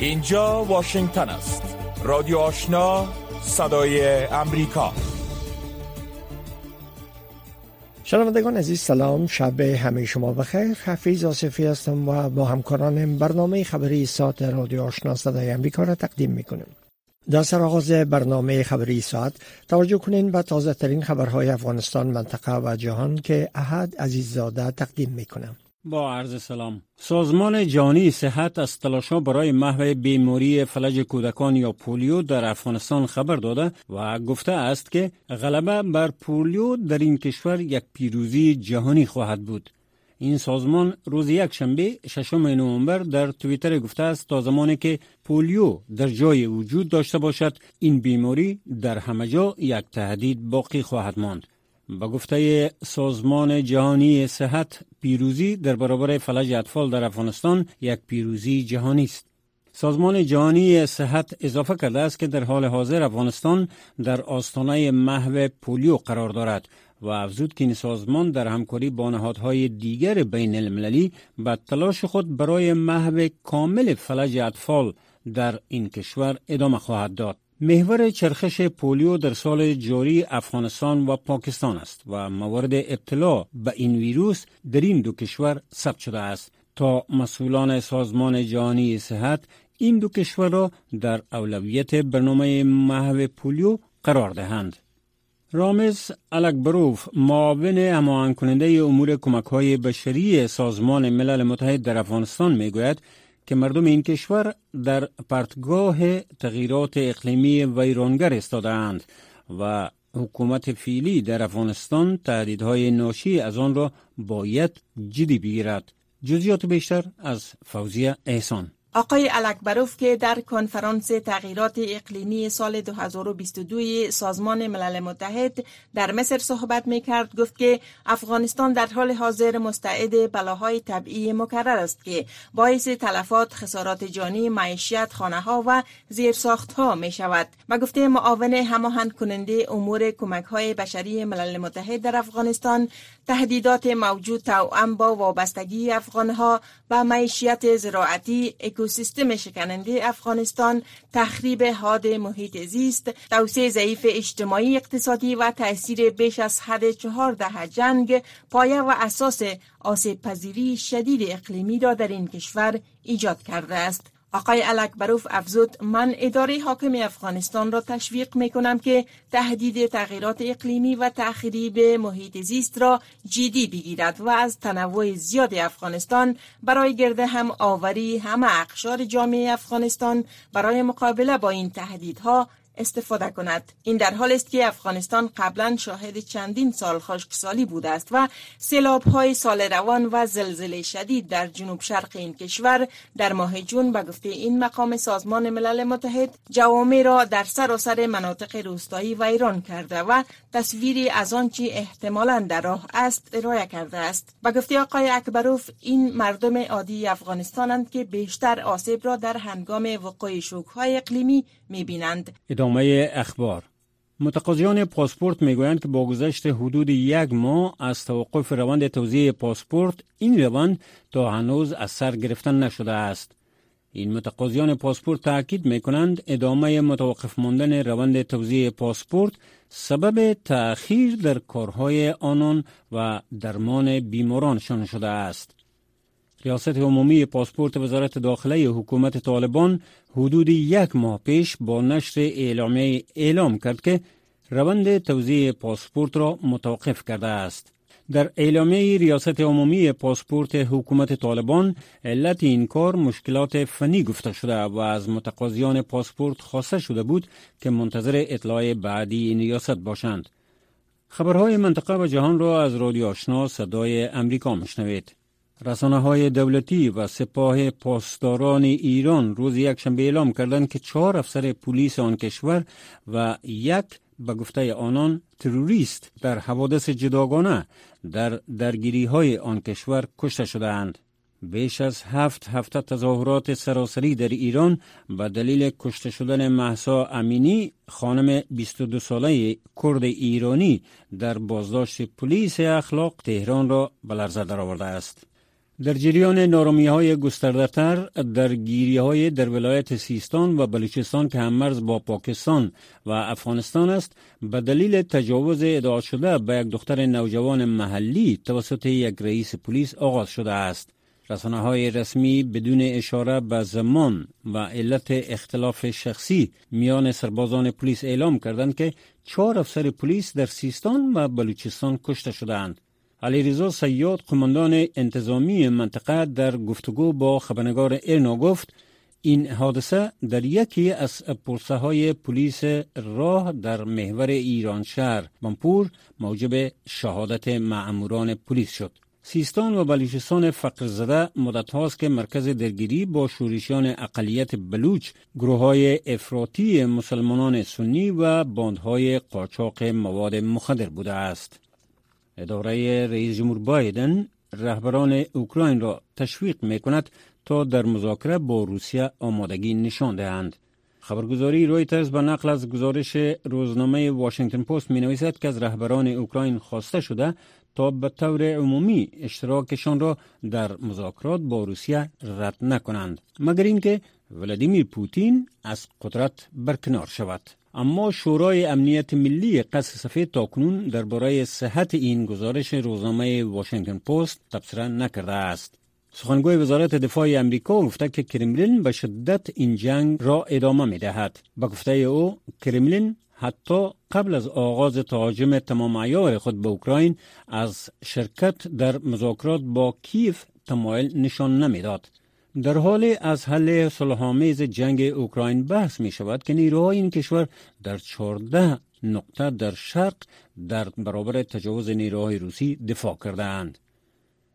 اینجا واشنگتن است. رادیو آشنا صدای امریکا. شنوندگان عزیز سلام. شب همه شما بخیر. حفیظ آصفی هستم و با همکارانم برنامه خبری ساعت رادیو آشنا صدای امریکا را تقدیم می‌کنیم. در سرآغاز برنامه خبری ساعت توجه کنین به تازه ترین خبرهای افغانستان منطقه و جهان که احد عزیززاده تقدیم می‌کنم. با عرض سلام. سازمان جهانی صحت از تلاشا برای محو بیماری فلج کودکان یا پولیو در افغانستان خبر داده و گفته است که غلبه بر پولیو در این کشور یک پیروزی جهانی خواهد بود. این سازمان روز یک شنبه ششم نوامبر در توییتر گفته است تا زمانی که پولیو در جای وجود داشته باشد این بیماری در همه جا یک تهدید باقی خواهد ماند. با گفته سازمان جهانی صحت پیروزی در برابر فلج اطفال در افغانستان یک پیروزی جهانی است سازمان جهانی صحت اضافه کرده است که در حال حاضر افغانستان در آستانه محو پولیو قرار دارد و افزود که این سازمان در همکاری با نهادهای دیگر بین المللی به تلاش خود برای محو کامل فلج اطفال در این کشور ادامه خواهد داد. محور چرخش پولیو در سال جاری افغانستان و پاکستان است و موارد ابتلا به این ویروس در این دو کشور ثبت شده است تا مسئولان سازمان جهانی صحت این دو کشور را در اولویت برنامه محو پولیو قرار دهند. رامز الکبروف معاون هماهنگ کننده امور کمک های بشری سازمان ملل متحد در افغانستان می گوید که مردم این کشور در پرتگاه تغییرات اقلیمی ویرانگر استادند و حکومت فیلی در افغانستان تهدیدهای ناشی از آن را باید جدی بگیرد. جزیات بیشتر از فوزیه احسان. آقای الکبروف که در کنفرانس تغییرات اقلیمی سال 2022 سازمان ملل متحد در مصر صحبت می کرد گفت که افغانستان در حال حاضر مستعد بلاهای طبیعی مکرر است که باعث تلفات خسارات جانی معیشت خانه ها و زیرساخت ها می شود و گفته معاون هماهنگ کننده امور کمک های بشری ملل متحد در افغانستان تهدیدات موجود توأم با وابستگی افغان ها و معیشیت زراعتی اکوسیستم شکننده افغانستان تخریب حاد محیط زیست توسعه ضعیف اجتماعی اقتصادی و تاثیر بیش از حد چهار دهه جنگ پایه و اساس آسیب پذیری شدید اقلیمی را در این کشور ایجاد کرده است. آقای الکبروف افزود من اداره حاکم افغانستان را تشویق می کنم که تهدید تغییرات اقلیمی و تخریب محیط زیست را جدی بگیرد و از تنوع زیاد افغانستان برای گرده هم آوری همه اقشار جامعه افغانستان برای مقابله با این تهدیدها استفاده کند. این در حال است که افغانستان قبلا شاهد چندین سال خشکسالی بوده است و سیلاب های سال روان و زلزله شدید در جنوب شرق این کشور در ماه جون به گفته این مقام سازمان ملل متحد جوامع را در سراسر مناطق روستایی ویران کرده و تصویری از آنچه احتمالا در راه است ارائه کرده است. به گفته آقای اکبروف این مردم عادی افغانستانند که بیشتر آسیب را در هنگام وقوع شوک های اقلیمی می‌بینند. ادامه اخبار متقاضیان پاسپورت می‌گویند که با گذشت حدود یک ماه از توقف روند توزیع پاسپورت این روند تا هنوز از سر گرفتن نشده است این متقاضیان پاسپورت تاکید می کنند ادامه متوقف ماندن روند توزیع پاسپورت سبب تأخیر در کارهای آنان و درمان بیمارانشان شده است. ریاست عمومی پاسپورت وزارت داخله حکومت طالبان حدود یک ماه پیش با نشر اعلامیه اعلام کرد که روند توزیع پاسپورت را متوقف کرده است. در اعلامیه ریاست عمومی پاسپورت حکومت طالبان علت این کار مشکلات فنی گفته شده و از متقاضیان پاسپورت خواسته شده بود که منتظر اطلاع بعدی این ریاست باشند. خبرهای منطقه و جهان را از رادیو آشنا صدای امریکا مشنوید. رسانه های دولتی و سپاه پاسداران ایران روز یک شنبه اعلام کردند که چهار افسر پلیس آن کشور و یک به گفته آنان تروریست در حوادث جداگانه در درگیری های آن کشور کشته شدهاند. بیش از هفت هفته تظاهرات سراسری در ایران به دلیل کشته شدن محسا امینی خانم 22 ساله کرد ایرانی در بازداشت پلیس اخلاق تهران را به لرزه درآورده است. در جریان نارامی های گستردهتر در گیری های در ولایت سیستان و بلوچستان که هم مرز با پاکستان و افغانستان است به دلیل تجاوز ادعا شده به یک دختر نوجوان محلی توسط یک رئیس پلیس آغاز شده است. رسانه های رسمی بدون اشاره به زمان و علت اختلاف شخصی میان سربازان پلیس اعلام کردند که چهار افسر پلیس در سیستان و بلوچستان کشته شدند. علیرضا سیاد قماندان انتظامی منطقه در گفتگو با خبرنگار ایرنا گفت این حادثه در یکی از پرسه های پلیس راه در محور ایران شهر بمپور موجب شهادت معموران پلیس شد. سیستان و بلوچستان فقر زده مدت هاست که مرکز درگیری با شورشیان اقلیت بلوچ گروه های افراطی مسلمانان سنی و باندهای قاچاق مواد مخدر بوده است. اداره رئیس جمهور بایدن رهبران اوکراین را تشویق می کند تا در مذاکره با روسیه آمادگی نشان دهند. خبرگزاری رویترز به نقل از گزارش روزنامه واشنگتن پست می نویسد که از رهبران اوکراین خواسته شده تا به طور عمومی اشتراکشان را در مذاکرات با روسیه رد نکنند مگر اینکه ولادیمیر پوتین از قدرت برکنار شود اما شورای امنیت ملی قصر سفید تاکنون درباره صحت این گزارش روزنامه واشنگتن پست تبصره نکرده است سخنگوی وزارت دفاع امریکا گفته که کرملین به شدت این جنگ را ادامه می دهد. به گفته او کرملین حتی قبل از آغاز تهاجم تمام ایار خود به اوکراین از شرکت در مذاکرات با کیف تمایل نشان نمی‌داد. در حال از حل صلحآمیز جنگ اوکراین بحث می شود که نیروهای این کشور در 14 نقطه در شرق در برابر تجاوز نیروهای روسی دفاع کردند.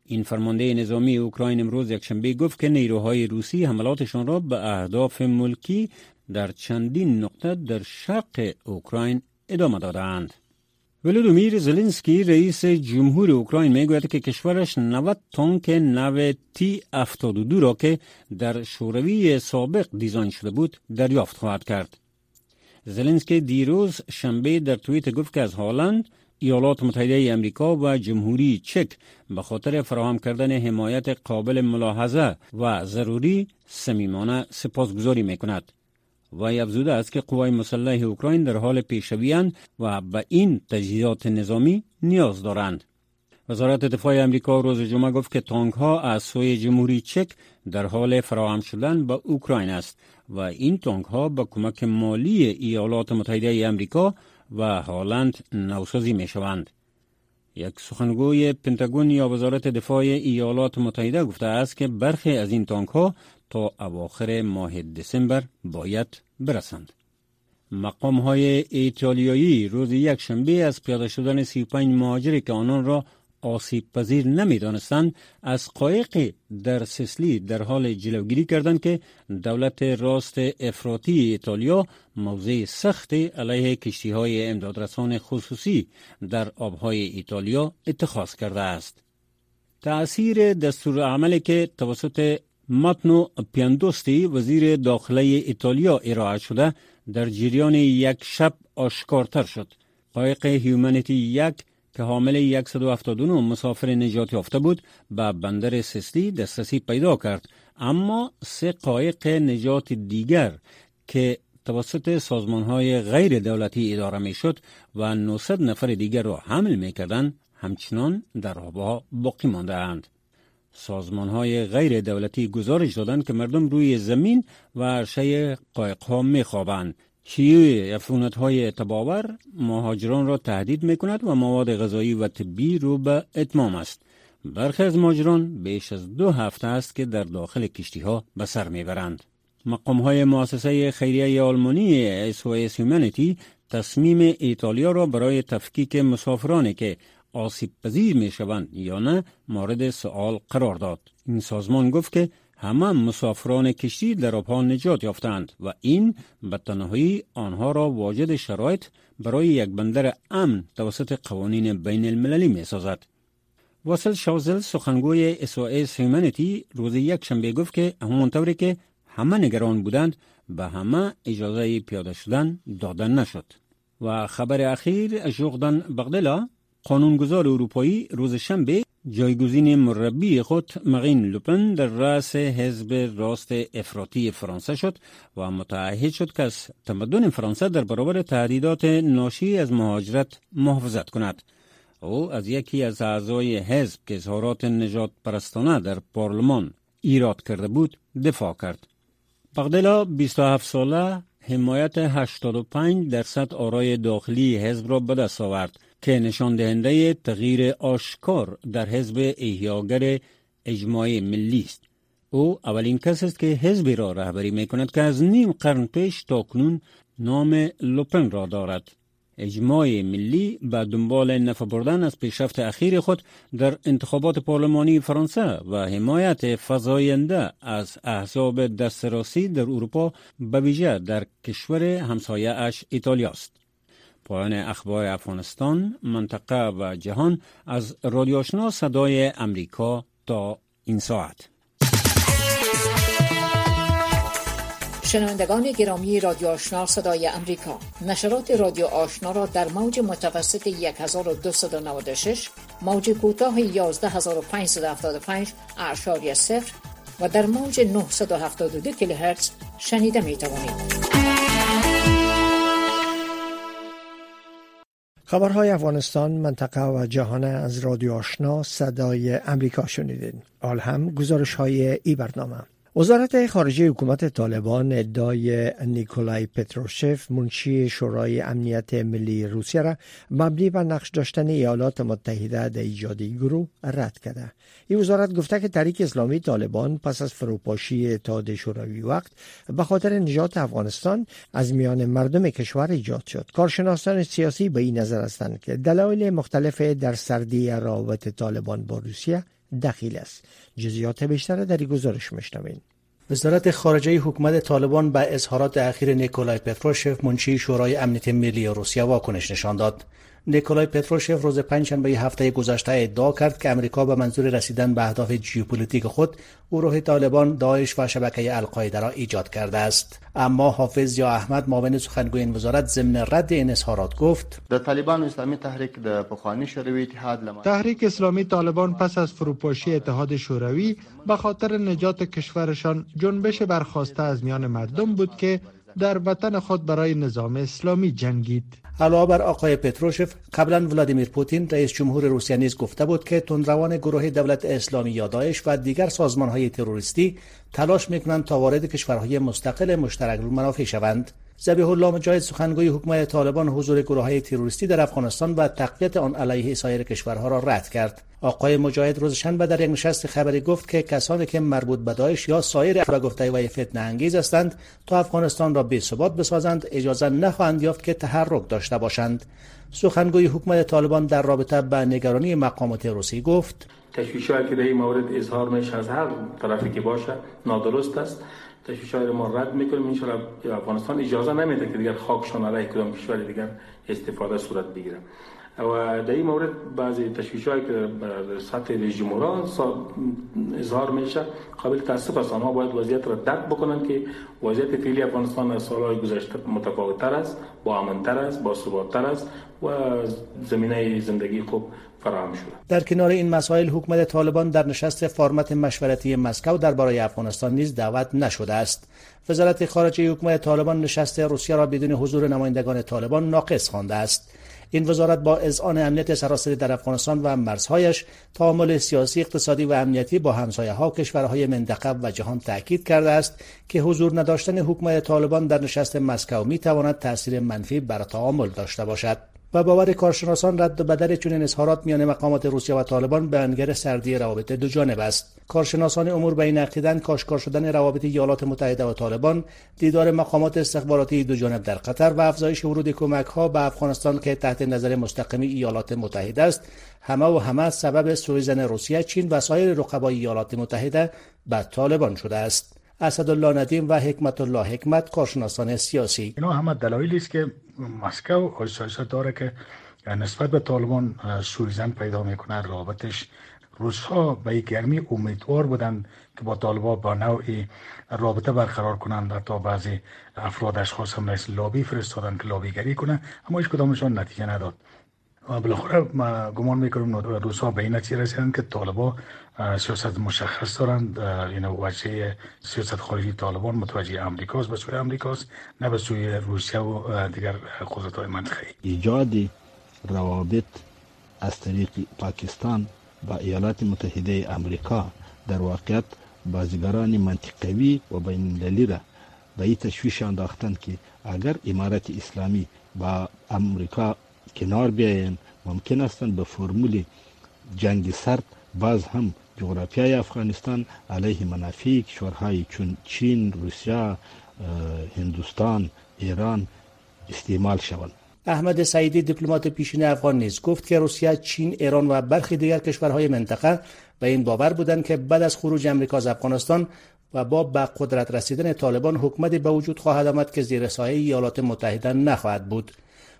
این فرمانده نظامی اوکراین امروز یکشنبه گفت که نیروهای روسی حملاتشان را به اهداف ملکی در چندین نقطه در شرق اوکراین ادامه دادند. ولودومیر زلنسکی رئیس جمهور اوکراین می‌گوید که کشورش 90 تانک نو تی 72 را که در شوروی سابق دیزاین شده بود دریافت خواهد کرد. زلنسکی دیروز شنبه در توییت گفت که از هالند ایالات متحده امریکا و جمهوری چک به خاطر فراهم کردن حمایت قابل ملاحظه و ضروری صمیمانه سپاسگزاری می کند. وی افزوده است که قوای مسلح اوکراین در حال پیشروی و به این تجهیزات نظامی نیاز دارند. وزارت دفاع امریکا روز جمعه گفت که تانک ها از سوی جمهوری چک در حال فراهم شدن به اوکراین است و این تانک ها به کمک مالی ایالات متحده امریکا و هالند نوسازی می شوند. یک سخنگوی پنتاگون یا وزارت دفاع ایالات متحده گفته است که برخی از این تانک ها تا اواخر ماه دسامبر باید برسند. مقام های ایتالیایی روز یک شنبه از پیاده شدن 35 مهاجری که آنان را آسیب پذیر نمی دانستند از قایق در سسلی در حال جلوگیری کردند که دولت راست افراطی ایتالیا موضع سخت علیه کشتی های امدادرسان خصوصی در آبهای ایتالیا اتخاذ کرده است. تأثیر دستور عملی که توسط متنو پیاندوستی وزیر داخله ایتالیا ارائه شده در جریان یک شب آشکارتر شد. قایق هیومانیتی یک که حامل 179 مسافر نجات یافته بود به بندر سسلی دسترسی پیدا کرد اما سه قایق نجات دیگر که توسط سازمان های غیر دولتی اداره می شد و 900 نفر دیگر را حمل می کردن همچنان در آبها باقی مانده اند. سازمان های غیر دولتی گزارش دادند که مردم روی زمین و عرشه قایق ها می خوابند. شیوع افونت های تباور مهاجران را تهدید می کند و مواد غذایی و طبی رو به اتمام است. برخی از مهاجران بیش از دو هفته است که در داخل کشتی ها به سر می‌برند. مقام های مؤسسه خیریه آلمانی SOS Humanity تصمیم ایتالیا را برای تفکیک مسافرانی که آسیب پذیر می شوند یا نه مورد سوال قرار داد. این سازمان گفت که همه مسافران کشتی در آبها نجات یافتند و این به تنهایی آنها را واجد شرایط برای یک بندر امن توسط قوانین بین المللی می سازد. واسل شاوزل سخنگوی SOS Humanity روز یک شنبه گفت که همونطوری که همه نگران بودند به همه اجازه پیاده شدن دادن نشد. و خبر اخیر جوغدان بغدلا قانونگذار اروپایی روز شنبه جایگزین مربی خود مغین لوپن در رأس حزب راست افراطی فرانسه شد و متعهد شد که از تمدن فرانسه در برابر تهدیدات ناشی از مهاجرت محافظت کند. او از یکی از اعضای حزب که اظهارات نجات پرستانه در پارلمان ایراد کرده بود دفاع کرد. بغدلا 27 ساله حمایت 85 درصد آرای داخلی حزب را به دست آورد. که نشان دهنده تغییر آشکار در حزب احیاگر اجماع ملی است او اولین کس است که حزبی را رهبری می کند که از نیم قرن پیش تا کنون نام لوپن را دارد اجماع ملی به دنبال نفع بردن از پیشرفت اخیر خود در انتخابات پارلمانی فرانسه و حمایت فضاینده از احزاب دسترسی در اروپا به ویژه در کشور همسایه اش ایتالیا است. پایان اخبار افغانستان، منطقه و جهان از رادیو آشنا صدای امریکا تا این ساعت. شنوندگان گرامی رادیو آشنا صدای امریکا نشرات رادیو آشنا را در موج متوسط 1296 موج کوتاه 11575 اعشاری صفر و در موج 972 کیلوهرتز شنیده می توانید. خبرهای افغانستان منطقه و جهان از رادیو آشنا صدای امریکا شنیدین. آل هم گزارش های ای برنامه وزارت خارجه حکومت طالبان ادعای نیکولای پتروشف منشی شورای امنیت ملی روسیه را مبنی بر نقش داشتن ایالات متحده در ایجاد گروه رد کرده. این وزارت گفته که تحریک اسلامی طالبان پس از فروپاشی اتحاد شوروی وقت به خاطر نجات افغانستان از میان مردم کشور ایجاد شد. کارشناسان سیاسی به این نظر هستند که دلایل مختلف در سردی روابط طالبان با روسیه دخیل است. جزیات بیشتر در این گزارش مشنوین وزارت خارجه حکومت طالبان به اظهارات اخیر نیکولای پتروشف منشی شورای امنیت ملی روسیه واکنش نشان داد. نیکولای پتروشف روز پنجشنبه هفته گذشته ادعا کرد که امریکا به منظور رسیدن به اهداف ژئوپلیتیک خود گروه طالبان داعش و شبکه القاعده را ایجاد کرده است. اما حافظ ضیا احمد معاون سخنگوی این وزارت ضمن رد این اظهارات گفت د طالبانو اسلامي تحریک د پخواني شوروي اتحاد لما تحریک اسلامی طالبان پس از فروپاشی اتحاد شوروی به خاطر نجات کشورشان جنبش برخاسته از میان مردم بود که در وطن خود برای نظام اسلامی جنگید. علاوه بر آقای پتروشف قبلا ولادیمیر پوتین رئیس جمهور روسیه نیز گفته بود که تندروان گروه دولت اسلامی یا داعش و دیگر سازمان های تروریستی تلاش می‌کنند تا وارد کشورهای مستقل مشترک منافع شوند. زبیح الله مجاهد سخنگوی حکومت طالبان حضور گروه های تروریستی در افغانستان و تقویت آن علیه سایر کشورها را رد کرد. آقای مجاهد روز شنبه در یک نشست خبری گفت که کسانی که مربوط به داعش یا سایر افراد گفته و فتنه انگیز هستند تا افغانستان را بی ثبات بسازند اجازه نخواهند یافت که تحرک داشته باشند. سخنگوی حکومت طالبان در رابطه با نگرانی مقامات روسی گفت تشویش‌هایی که در این مورد اظهار میشه از هر طرفی که باشه نادرست است. تشویش های ما رد می‌کنیم انشاءالله افغانستان اجازه نمیده که دیگر خاکشان علیه کدام کشور دیگر استفاده صورت بگیره. و در این مورد بعضی تشویش هایی که در سطح رئیس جمهوران اظهار میشه قابل تاسف است. آنها باید وضعیت را درک بکنن که وضعیت فعلی افغانستان از سالهای گذشته متفاوت تر است با امنتر است با ثبات است و زمینه زندگی خوب فراهم در کنار این مسائل حکومت طالبان در نشست فرمت مشورتی مسکو درباره افغانستان نیز دعوت نشده است. وزارت خارجه حکومت طالبان نشست روسیه را بدون حضور نمایندگان طالبان ناقص خوانده است. این وزارت با اذعان امنیت سراسری در افغانستان و مرزهایش تعامل سیاسی اقتصادی و امنیتی با همسایه ها کشورهای منطقه و جهان تاکید کرده است که حضور نداشتن حکومت طالبان در نشست مسکو می تواند تاثیر منفی بر تعامل داشته باشد. و باور کارشناسان رد و بدل چنین اظهارات میان مقامات روسیه و طالبان به انگر سردی روابط دو جانب است. کارشناسان امور به این عقیدند کاشکار شدن روابط ایالات متحده و طالبان دیدار مقامات استخباراتی دو جانب در قطر و افزایش ورود کمک ها به افغانستان که تحت نظر مستقیمی ایالات متحده است. همه و همه سبب سوءظن روسیه چین و سایر رقبای ایالات متحده به طالبان شده است. اسدالله ندیم و حکمت الله حکمت کارشناسان سیاسی. اینا همه دلایلی است که مسکو سیاست داره که نسبت به طالبان سوءظن پیدا می‌کنه رابطش. روس‌ها به گرمی امیدوار بودند که با طالبان با نوعی رابطه برقرار کنند. تا بعضی افراد اشخاص هم مثل لابی فرستادن که لابیگری کنه اما هیچ کدامشان نتیجه نداد. بالاخره گمان میکنم روزها به این نتیجه رسیدن که طالبا سیاست مشخص دارند این وجه سیاست خارجی طالبان متوجه امریکاست به سوی امریکاست نه به سوی روسیه و دیگر قدرت های منطقه ایجاد روابط از طریق پاکستان با ایالات متحده امریکا در واقعیت بازیگران منطقوی و بین را به این تشویش انداختند که اگر امارت اسلامی با امریکا کنار بیاین ممکن است به فرمول جنگ سرد باز هم جغرافیای افغانستان علیه منافع کشورهای چون چین، روسیه، هندوستان، ایران استعمال شوند. احمد سعیدی دیپلمات پیشین افغان نیز گفت که روسیه، چین، ایران و برخی دیگر کشورهای منطقه به این باور بودند که بعد از خروج امریکا از افغانستان و با به قدرت رسیدن طالبان حکومتی به وجود خواهد آمد که زیر سایه ایالات متحده نخواهد بود.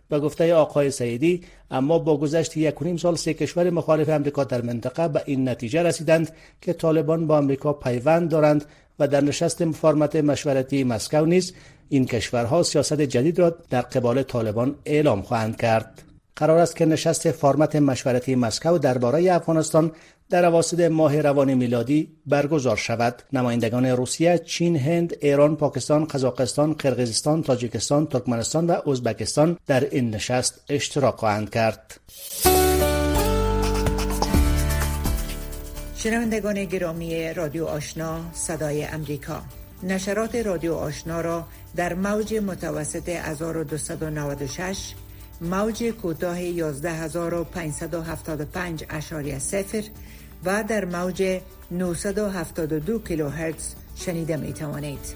به گفته آقای سعیدی اما با گذشت یک نیم سال سه کشور مخالف امریکا در منطقه به این نتیجه رسیدند که طالبان با امریکا پیوند دارند و در نشست فرمت مشورتی مسکو نیز این کشورها سیاست جدید را در قبال طالبان اعلام خواهند کرد. قرار است که نشست فرمت مشورتی مسکو درباره افغانستان در اواسط ماه روان میلادی برگزار شود نمایندگان روسیه، چین، هند، ایران، پاکستان، قزاقستان، قرقیزستان، تاجیکستان، ترکمنستان و ازبکستان در این نشست اشتراک خواهند کرد. شنوندگان گرامی رادیو آشنا صدای امریکا نشرات رادیو آشنا را در موج متوسط 1296 موج کوتاه 11575 اشاری سفر و در موج 972 کیلوهرتز شنیده می توانید.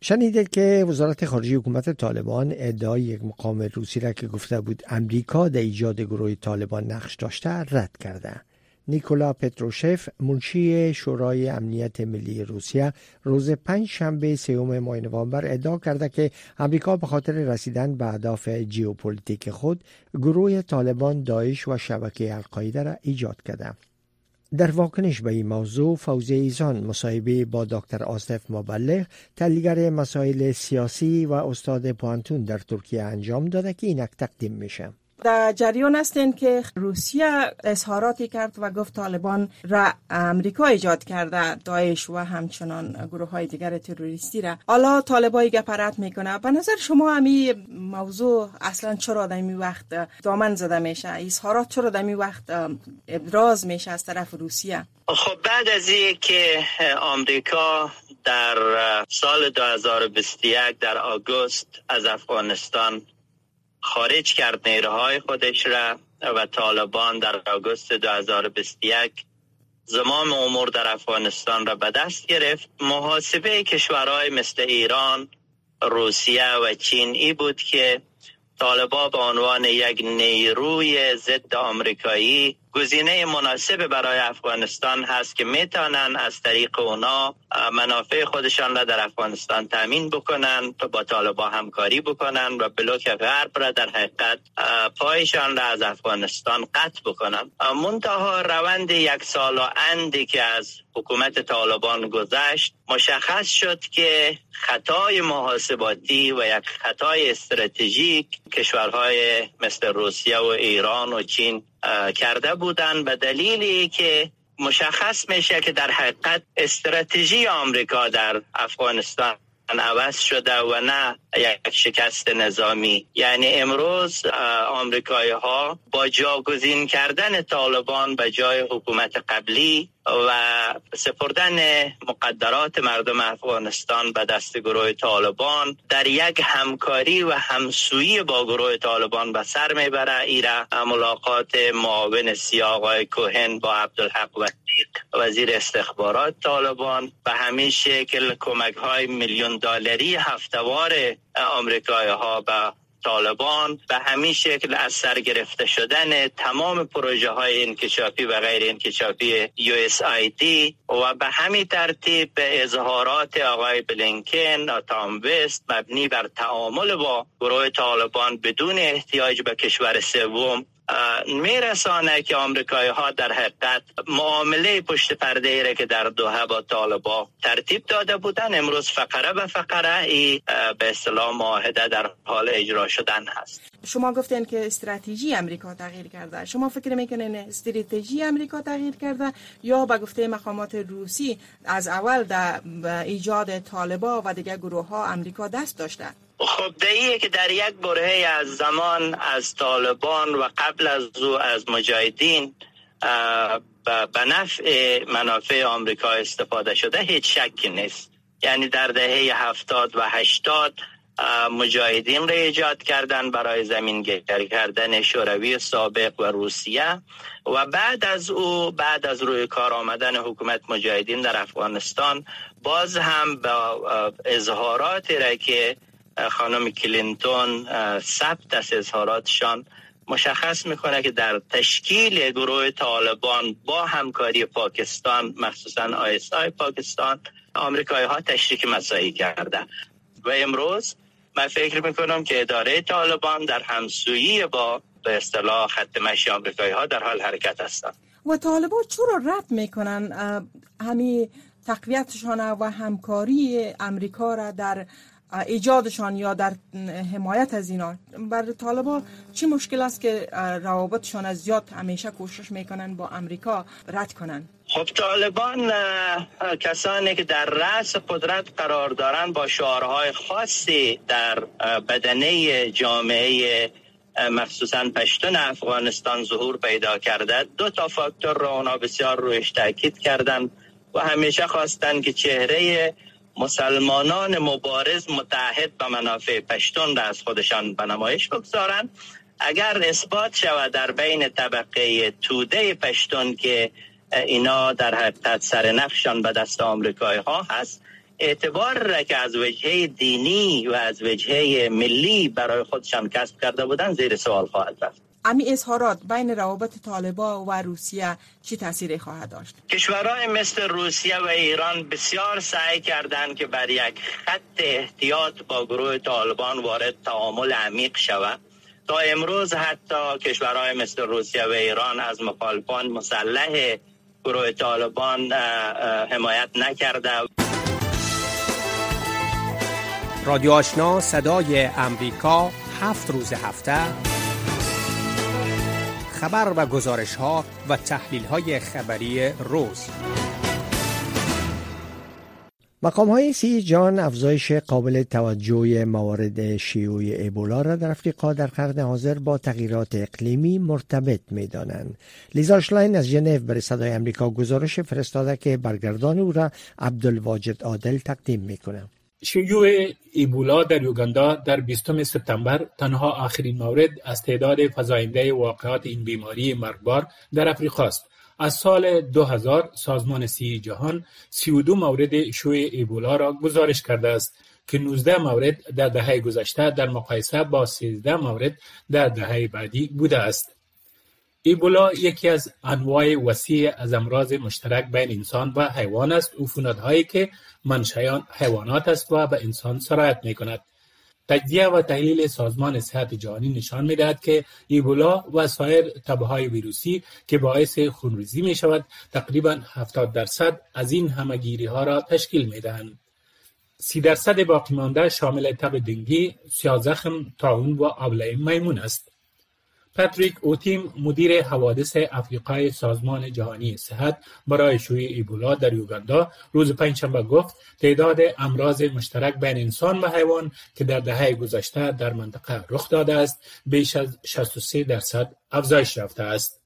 شنیدید که وزارت خارجه حکومت طالبان ادعای یک مقام روسی را که گفته بود امریکا در ایجاد گروه طالبان نقش داشته رد کرده. نیکولا پتروشف منشی شورای امنیت ملی روسیه روز پنج شنبه سیوم ماه نوامبر ادعا کرده که امریکا به خاطر رسیدن به اهداف جیوپلیتیک خود گروه طالبان داعش و شبکه القاعده را ایجاد کرده. در واکنش به این موضوع فوزی ایزان مصاحبه با دکتر آصف مبلغ تحلیلگر مسائل سیاسی و استاد پوهنتون در ترکیه انجام داده که اینک تقدیم میشه. در جریان هستین که روسیه اظهاراتی کرد و گفت طالبان را امریکا ایجاد کرده داعش و همچنان گروه های دیگر تروریستی را. حالا طالب ای گپه رد می‌کنه. به نظر شما همی موضوع اصلا چرا این وقت دامن زده میشه؟ اظهارات چرا این وقت ابراز میشه از طرف روسیه؟ خب بعد از که آمریکا در سال 2021 در آگوست از افغانستان خارج کرد نیروهای خودش را و طالبان در آگوست 2021 زمام امور در افغانستان را به دست گرفت. محاسبه کشورهای مثل ایران روسیه و چین ای بود که طالبا به عنوان یک نیروی ضد آمریکایی گزینه مناسب برای افغانستان هست که می‌تونن از طریق اونا منافع خودشان را در افغانستان تامین بکنن با طالبا همکاری بکنن و بلوک غرب را در حقیقت پایشان را از افغانستان قطع بکنن. منتها روند یک سال و اندی که از حکومت طالبان گذشت مشخص شد که خطای محاسباتی و یک خطای استراتژیک کشورهای مثل روسیه و ایران و چین کرده بودند به دلیلی که مشخص میشه که در حقیقت استراتژی آمریکا در افغانستان عوض شده و نه یک شکست نظامی. یعنی امروز آمریکایی ها با جاگزین کردن طالبان به جای حکومت قبلی و سپردن مقدرات مردم افغانستان به دست گروه طالبان در یک همکاری و همسویی با گروه طالبان به سر می‌بره. ایره ملاقات معاون سیاقای کوهن با عبدالحق و وزیر استخبارات طالبان به همین شکل کمک های میلیون دلاری هفتوار آمریکایی ها به طالبان به همین شکل از سر گرفته شدن تمام پروژه های انکشافی و غیر انکشافی USAID و به همین ترتیب به اظهارات آقای بلینکن و تام وست مبنی بر تعامل با گروه طالبان بدون احتیاج به کشور سوم میرسانه که آمریکایی ها در حقیقت معامله پشت پرده ای که در دوحه با طالبا ترتیب داده بودن امروز فقره به فقره ای به اصطلاح معاهده در حال اجرا شدن هست. شما گفتین که استراتژی امریکا تغییر کرده. شما فکر می‌کنین استراتژی امریکا تغییر کرده یا به گفته مقامات روسی از اول در ایجاد طالبا و دیگر گروه ها امریکا دست داشته؟ خب دهیه که در یک برهه از زمان از طالبان و قبل از او از مجاهدین به نفع منافع آمریکا استفاده شده هیچ شکی نیست. یعنی در دهه هفتاد و هشتاد مجاهدین را ایجاد کردن برای زمینگیری کردن شوروی سابق و روسیه. و بعد از او بعد از روی کار آمدن حکومت مجاهدین در افغانستان باز هم با اظهاراتی را که خانم کلینتون ثبت از اظهاراتشان مشخص می‌کنه که در تشکیل گروه طالبان با همکاری پاکستان مخصوصا آیس آی پاکستان آمریکایی ها تشریک مسایی کرده. و امروز من فکر می‌کنم که اداره طالبان در همسویی با به اصطلاح خط مشی آمریکایی ها در حال حرکت هستند. و طالبان چرا رد می‌کنن؟ همین تقویتشان و همکاری امریکا را در ایجادشان یا در حمایت از اینا. بر طالبا چی مشکل است که روابطشان از زیاد همیشه کوشش می‌کنن با امریکا رد کنن؟ خب طالبان کسانی که در رأس قدرت قرار دارند با شعارهای خاصی در بدنه جامعه مخصوصا پشتون افغانستان ظهور پیدا کرده. دو تا فاکتور را اونا بسیار رویش تاکید کردن و همیشه خواستن که چهره مسلمانان مبارز متحد به منافع پشتون را از خودشان به نمایش بگذارند. اگر اثبات شود در بین طبقه توده پشتون که اینا در حقیقت سر نفشان به دست آمریکایی ها هست اعتبار را که از وجهه دینی و از وجهه ملی برای خودشان کسب کرده بودن زیر سوال خواهد رفت. امی اظهارات بین روابط طالبا و روسیه چی تاثیری خواهد داشت؟ کشورهای مثل روسیه و ایران بسیار سعی کردند که بر یک خط احتیاط با گروه طالبان وارد تعامل عمیق شود. تا امروز حتی کشورهای مثل روسیه و ایران از مخالفان مسلح گروه طالبان حمایت نکرده. رادیو آشنا صدای امریکا هفت روز هفته. خبر و گزارش ها و تحلیل های خبری روز مقام های سی جان افزایش قابل توجه موارد شیوع ایبولا را در افریقا در قرن حاضر با تغییرات اقلیمی مرتبط می دانند. لیزا شلاین از ژنو برای صدای امریکا گزارش فرستاده که برگردان او را عبدالواجد عادل تقدیم می. شیوع ایبولا در یوگاندا در 20 سپتامبر تنها آخرین مورد از تعداد فزاینده واقعات این بیماری مرگبار در افریقا است. از سال 2000 سازمان سی جهان 32 مورد شیوع ایبولا را گزارش کرده است که 19 مورد در دهه گذشته در مقایسه با 13 مورد در دهه بعدی بوده است. ایبولا یکی از انواع وسیع از امراض مشترک بین انسان و حیوان است عفونتهایی که منشیان حیوانات است و به انسان سرایت می کند. تجزیه و تحلیل سازمان صحت جهانی نشان می‌دهد که ایبولا و سایر تبه های ویروسی که باعث خونریزی می شود تقریبا 70 درصد از این همگیری ها را تشکیل می دهند. سی درصد باقی مانده شامل تب دنگی، سیازخم، تاون و آبله میمون است. پاتریک اوتیم مدیر حوادث افریقای سازمان جهانی صحت برای شیوع ایبولا در یوگاندا روز پنجشنبه گفت تعداد امراض مشترک بین انسان و حیوان که در دهه گذشته در منطقه رخ داده است بیش از 63 درصد افزایش یافته است.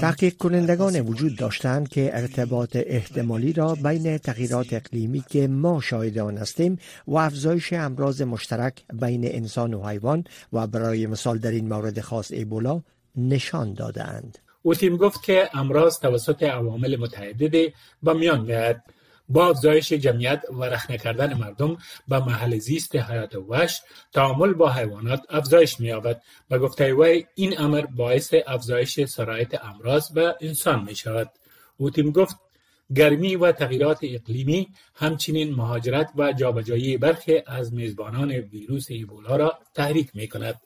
تحقیق کنندگان وجود داشتند که ارتباط احتمالی را بین تغییرات اقلیمی که ما شاهد آن هستیم و افزایش امراض مشترک بین انسان و حیوان و برای مثال در این مورد خاص ایبولا نشان دادند. او تیم گفت که امراض توسط عوامل متعددی به میان میاد با افزایش جمعیت و رخنه کردن مردم به محل زیست حیات وحش تعامل با حیوانات افزایش می‌یابد و گفته وی این امر باعث افزایش سرایت امراض به انسان می شود. او تیم گفت گرمی و تغییرات اقلیمی همچنین مهاجرت و جابجایی برخی از میزبانان ویروس ایبولا را تحریک می کند.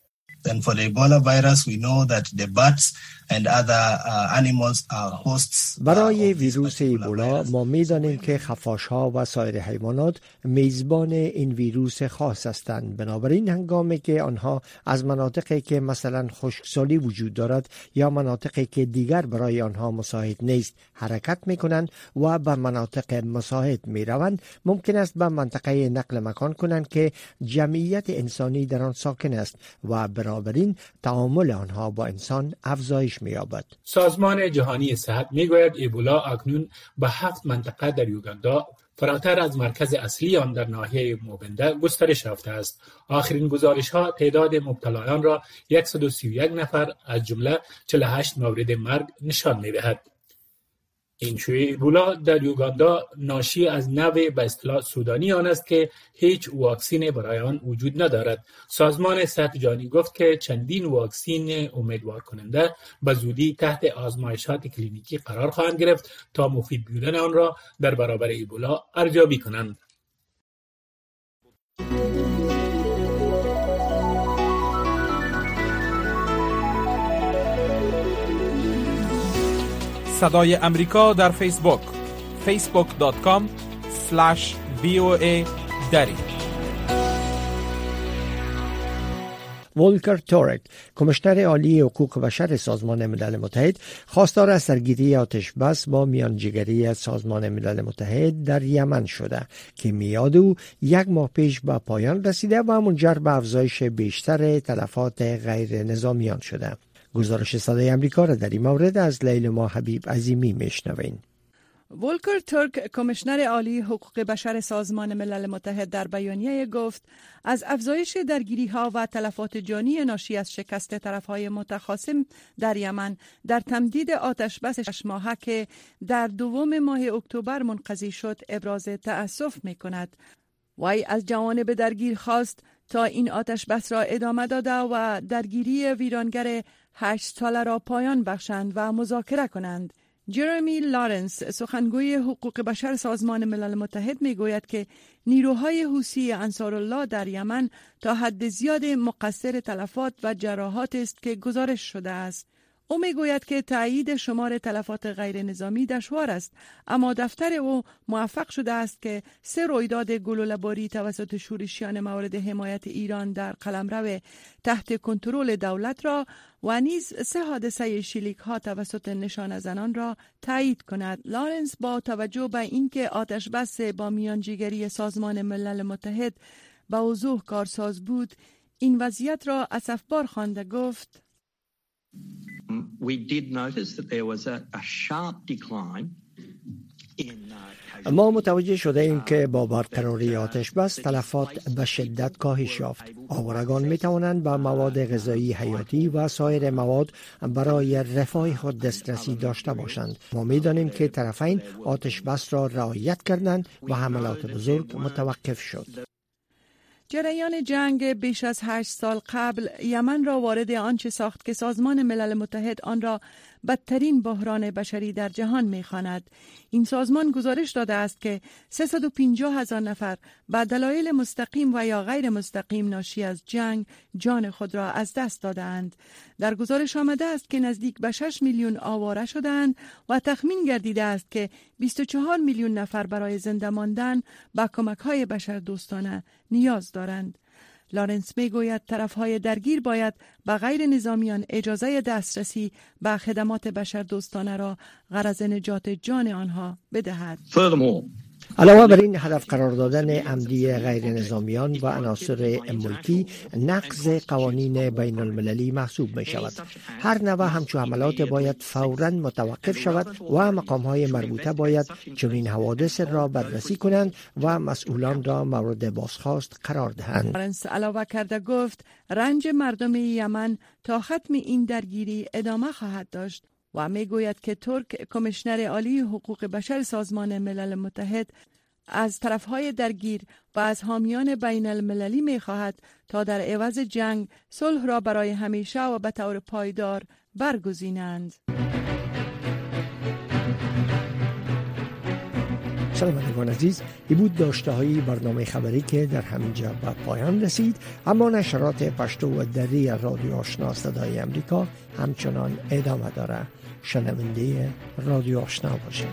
Then for the Ebola virus, we know that the bats and other uh, animals are hosts. برای ویروس ایبولا ما می‌دانیم که خفاش ها و سایر حیوانات میزبان این ویروس خاص هستند بنابراین هنگامی که آنها از مناطقی که مثلا خشکسالی وجود دارد یا مناطقی که دیگر برای آنها مساعد نیست حرکت می کنند و به مناطق مساعد می روند ممکن است به منطقه نقل مکان کنند که جمعیت انسانی در آن ساکن است و بنابراین تعامل آنها با انسان افزایش می یابد. سازمان جهانی صحت می گوید ایبولا اکنون به هفت منطقه در یوگاندا فراتر از مرکز اصلی آن در ناحیه موبنده گسترش یافته است. آخرین گزارش ها تعداد مبتلایان را 131 نفر از جمله 48 مورد مرگ نشان می دهد. این شوی بولا در یوگاندا ناشی از نوع به اصطلاح سودانی آن است که هیچ واکسین برای آن وجود ندارد. سازمان صحت جهانی گفت که چندین واکسین امیدوار کننده به زودی تحت آزمایشات کلینیکی قرار خواهند گرفت تا مفید بودن آن را در برابر ایبولا ارزیابی کنند. صدای امریکا در فیسبوک. facebook.com دری. ولکر تورک کمشنر عالی حقوق بشر سازمان ملل متحد خواستار از سرگیری آتش بس با میانجیگری سازمان ملل متحد در یمن شده که میعاد او یک ماه پیش به پایان رسیده و منجر به افزایش بیشتر تلفات غیر نظامیان شده. گزارش صدای امریکا را در این مورد از لیلما حبیب عظیمی میشنوین. ولکر ترک کمشنر عالی حقوق بشر سازمان ملل متحد در بیانیه گفت از افزایش درگیری ها و تلفات جانی ناشی از شکست طرف های متخاصم در یمن در تمدید آتش بس شش ماهه که در دوم ماه اکتبر منقضی شد ابراز تأسف می کند وی از جوانب درگیر خواست تا این آتش بس را ادامه داده و درگیری ویرانگر هشت ساله را پایان بخشند و مذاکره کنند. جرمی لارنس سخنگوی حقوق بشر سازمان ملل متحد می گوید که نیروهای حوسی الله در یمن تا حد زیاد مقصر تلفات و جراحات است که گزارش شده است. او می‌گوید که تایید شمار تلفات غیر نظامی دشوار است اما دفتر او موفق شده است که سه رویداد گلوله‌باری توسط شورشیان مورد حمایت ایران در قلمرو تحت کنترل دولت را و نیز سه حادثه شلیک ها توسط نشان زنان را تایید کند. لارنس با توجه به اینکه آتش بس با میانجیگری سازمان ملل متحد به وضوح کارساز بود این وضعیت را اسفبار خوانده گفت. ما متوجه شده ایم که با برقراری آتش بس تلفات به شدت کاهش یافت. آورگان می توانند به مواد غذایی حیاتی و سایر مواد برای رفاه خود دسترسی داشته باشند. ما می دانیم که طرفین آتش بس را رعایت کردند و حملات بزرگ متوقف شد. جریان جنگ بیش از هشت سال قبل یمن را وارد آنچه ساخت که سازمان ملل متحد آن را بدترین بحران بشری در جهان می‌خواند. این سازمان گزارش داده است که 350 هزار نفر به دلایل مستقیم و یا غیر مستقیم ناشی از جنگ جان خود را از دست دادند در گزارش آمده است که نزدیک به 6 میلیون آواره شدند و تخمین گردیده است که 24 میلیون نفر برای زنده ماندن به کمک های بشر دوستانه نیاز دارند. لارنس می‌گوید طرفهای درگیر باید به غیر نظامیان اجازه دسترسی به خدمات بشر دوستانه را غرض نجات جان آنها بدهد. علاوه بر این هدف قرار دادن عمدی غیر نظامیان و عناصر ملکی نقض قوانین بین المللی محسوب می شود هر نوع همچو حملات باید فورا متوقف شود و مقام های مربوطه باید چنین حوادث را بررسی کنند و مسئولان را مورد بازخواست قرار دهند. علاوه کرده گفت رنج مردم یمن تا ختم این درگیری ادامه خواهد داشت. و می گوید که ترک کمشنر عالی حقوق بشر سازمان ملل متحد از طرفهای درگیر و از حامیان بین المللی می خواهد تا در عوض جنگ صلح را برای همیشه و به طور پایدار برگزینند. شنوندگان عزیز. ای بود داشته های برنامه خبری که در همینجا به پایان رسید. اما نشرات پشتو و دری رادیو آشنا صدای امریکا همچنان ادامه داره شنونده رادیو آشنا باشید.